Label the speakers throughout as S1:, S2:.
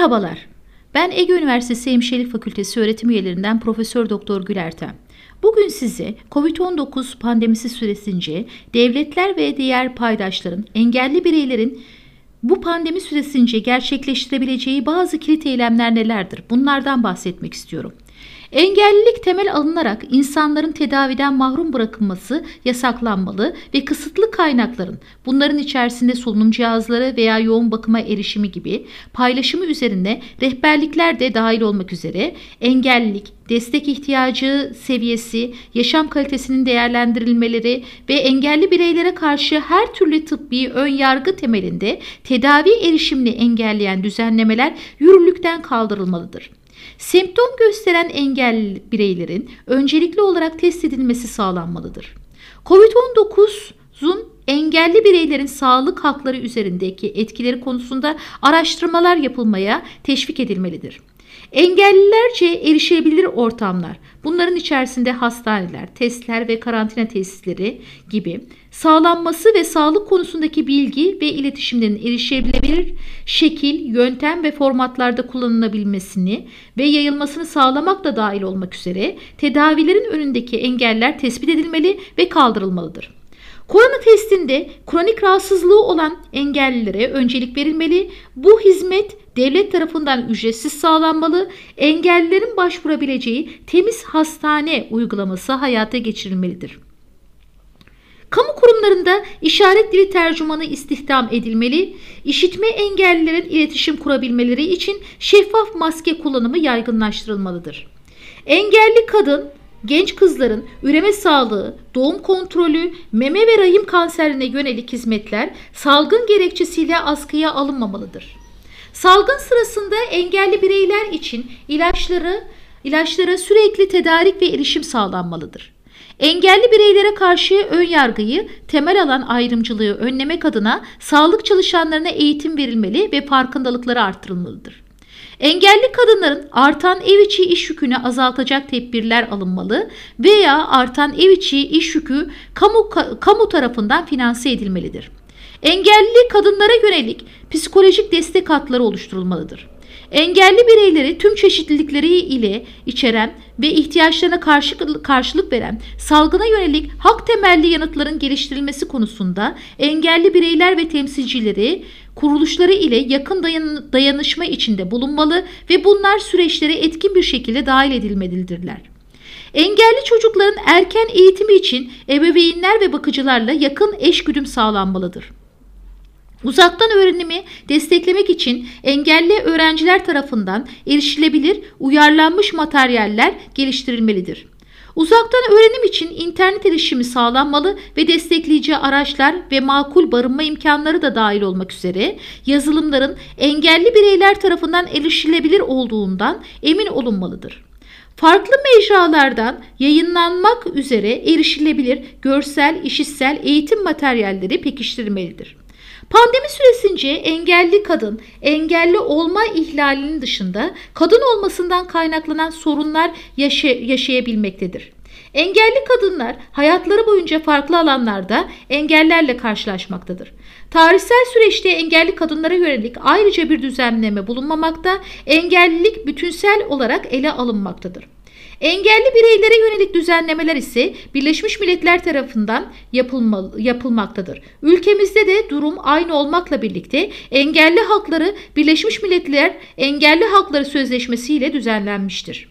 S1: Merhabalar. Ben Ege Üniversitesi Hemşirelik Fakültesi öğretim üyelerinden Profesör Doktor Gül Ertem. Bugün size COVID-19 pandemisi süresince devletler ve diğer paydaşların, engelli bireylerin bu pandemi süresince gerçekleştirebileceği bazı kilit eylemler nelerdir? Bunlardan bahsetmek istiyorum. Engellilik temel alınarak insanların tedaviden mahrum bırakılması yasaklanmalı ve kısıtlı kaynakların bunların içerisinde solunum cihazları veya yoğun bakıma erişimi gibi paylaşımı üzerinde rehberlikler de dahil olmak üzere engellilik, destek ihtiyacı seviyesi, yaşam kalitesinin değerlendirilmeleri ve engelli bireylere karşı her türlü tıbbi ön yargı temelinde tedavi erişimini engelleyen düzenlemeler yürürlükten kaldırılmalıdır. Semptom gösteren engelli bireylerin öncelikli olarak test edilmesi sağlanmalıdır. COVID-19'un engelli bireylerin sağlık hakları üzerindeki etkileri konusunda araştırmalar yapılmaya teşvik edilmelidir. Engellilerce erişebilir ortamlar, bunların içerisinde hastaneler, testler ve karantina tesisleri gibi sağlanması ve sağlık konusundaki bilgi ve iletişimlerin erişebilir şekil, yöntem ve formatlarda kullanılabilmesini ve yayılmasını sağlamak da dahil olmak üzere tedavilerin önündeki engeller tespit edilmeli ve kaldırılmalıdır. Korona testinde kronik rahatsızlığı olan engellilere öncelik verilmeli. Bu hizmet devlet tarafından ücretsiz sağlanmalı. Engellilerin başvurabileceği temiz hastane uygulaması hayata geçirilmelidir. Kamu kurumlarında işaret dili tercümanı istihdam edilmeli. İşitme engellilerin iletişim kurabilmeleri için şeffaf maske kullanımı yaygınlaştırılmalıdır. Engelli kadın genç kızların üreme sağlığı, doğum kontrolü, meme ve rahim kanserine yönelik hizmetler salgın gerekçesiyle askıya alınmamalıdır. Salgın sırasında engelli bireyler için ilaçları ilaçlara sürekli tedarik ve erişim sağlanmalıdır. Engelli bireylere karşı ön yargıyı, temel alan ayrımcılığı önlemek adına sağlık çalışanlarına eğitim verilmeli ve farkındalıkları artırılmalıdır. Engelli kadınların artan ev içi iş yükünü azaltacak tedbirler alınmalı veya artan ev içi iş yükü kamu, kamu tarafından finanse edilmelidir. Engelli kadınlara yönelik psikolojik destek hatları oluşturulmalıdır. Engelli bireyleri tüm çeşitlilikleri ile içeren ve ihtiyaçlarına karşı, karşılık veren salgına yönelik hak temelli yanıtların geliştirilmesi konusunda engelli bireyler ve temsilcileri kuruluşları ile yakın dayan, dayanışma içinde bulunmalı ve bunlar süreçlere etkin bir şekilde dahil edilmelidirler. Engelli çocukların erken eğitimi için ebeveynler ve bakıcılarla yakın eşgüdüm sağlanmalıdır. Uzaktan öğrenimi desteklemek için engelli öğrenciler tarafından erişilebilir uyarlanmış materyaller geliştirilmelidir. Uzaktan öğrenim için internet erişimi sağlanmalı ve destekleyici araçlar ve makul barınma imkanları da dahil olmak üzere yazılımların engelli bireyler tarafından erişilebilir olduğundan emin olunmalıdır. Farklı mecralardan yayınlanmak üzere erişilebilir görsel, işitsel eğitim materyalleri pekiştirilmelidir. Pandemi süresince engelli kadın, engelli olma ihlalinin dışında kadın olmasından kaynaklanan sorunlar yaşa yaşayabilmektedir. Engelli kadınlar hayatları boyunca farklı alanlarda engellerle karşılaşmaktadır. Tarihsel süreçte engelli kadınlara yönelik ayrıca bir düzenleme bulunmamakta, engellilik bütünsel olarak ele alınmaktadır. Engelli bireylere yönelik düzenlemeler ise Birleşmiş Milletler tarafından yapılmaktadır. Ülkemizde de durum aynı olmakla birlikte engelli hakları Birleşmiş Milletler Engelli Hakları Sözleşmesi ile düzenlenmiştir.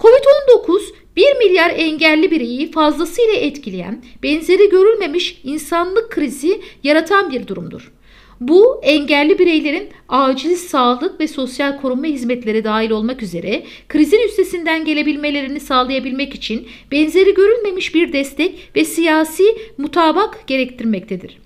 S1: Covid-19 1 milyar engelli bireyi fazlasıyla etkileyen, benzeri görülmemiş insanlık krizi yaratan bir durumdur. Bu engelli bireylerin acil sağlık ve sosyal korunma hizmetleri dahil olmak üzere krizin üstesinden gelebilmelerini sağlayabilmek için benzeri görülmemiş bir destek ve siyasi mutabak gerektirmektedir.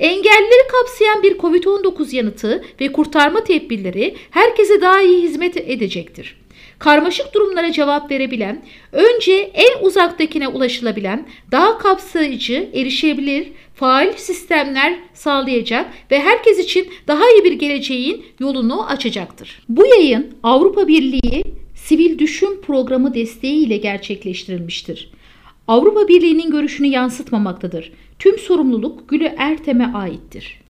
S1: Engellileri kapsayan bir COVID-19 yanıtı ve kurtarma tedbirleri herkese daha iyi hizmet edecektir karmaşık durumlara cevap verebilen, önce en uzaktakine ulaşılabilen, daha kapsayıcı, erişebilir, faal sistemler sağlayacak ve herkes için daha iyi bir geleceğin yolunu açacaktır. Bu yayın Avrupa Birliği Sivil Düşün Programı desteği ile gerçekleştirilmiştir. Avrupa Birliği'nin görüşünü yansıtmamaktadır. Tüm sorumluluk Gülü Ertem'e aittir.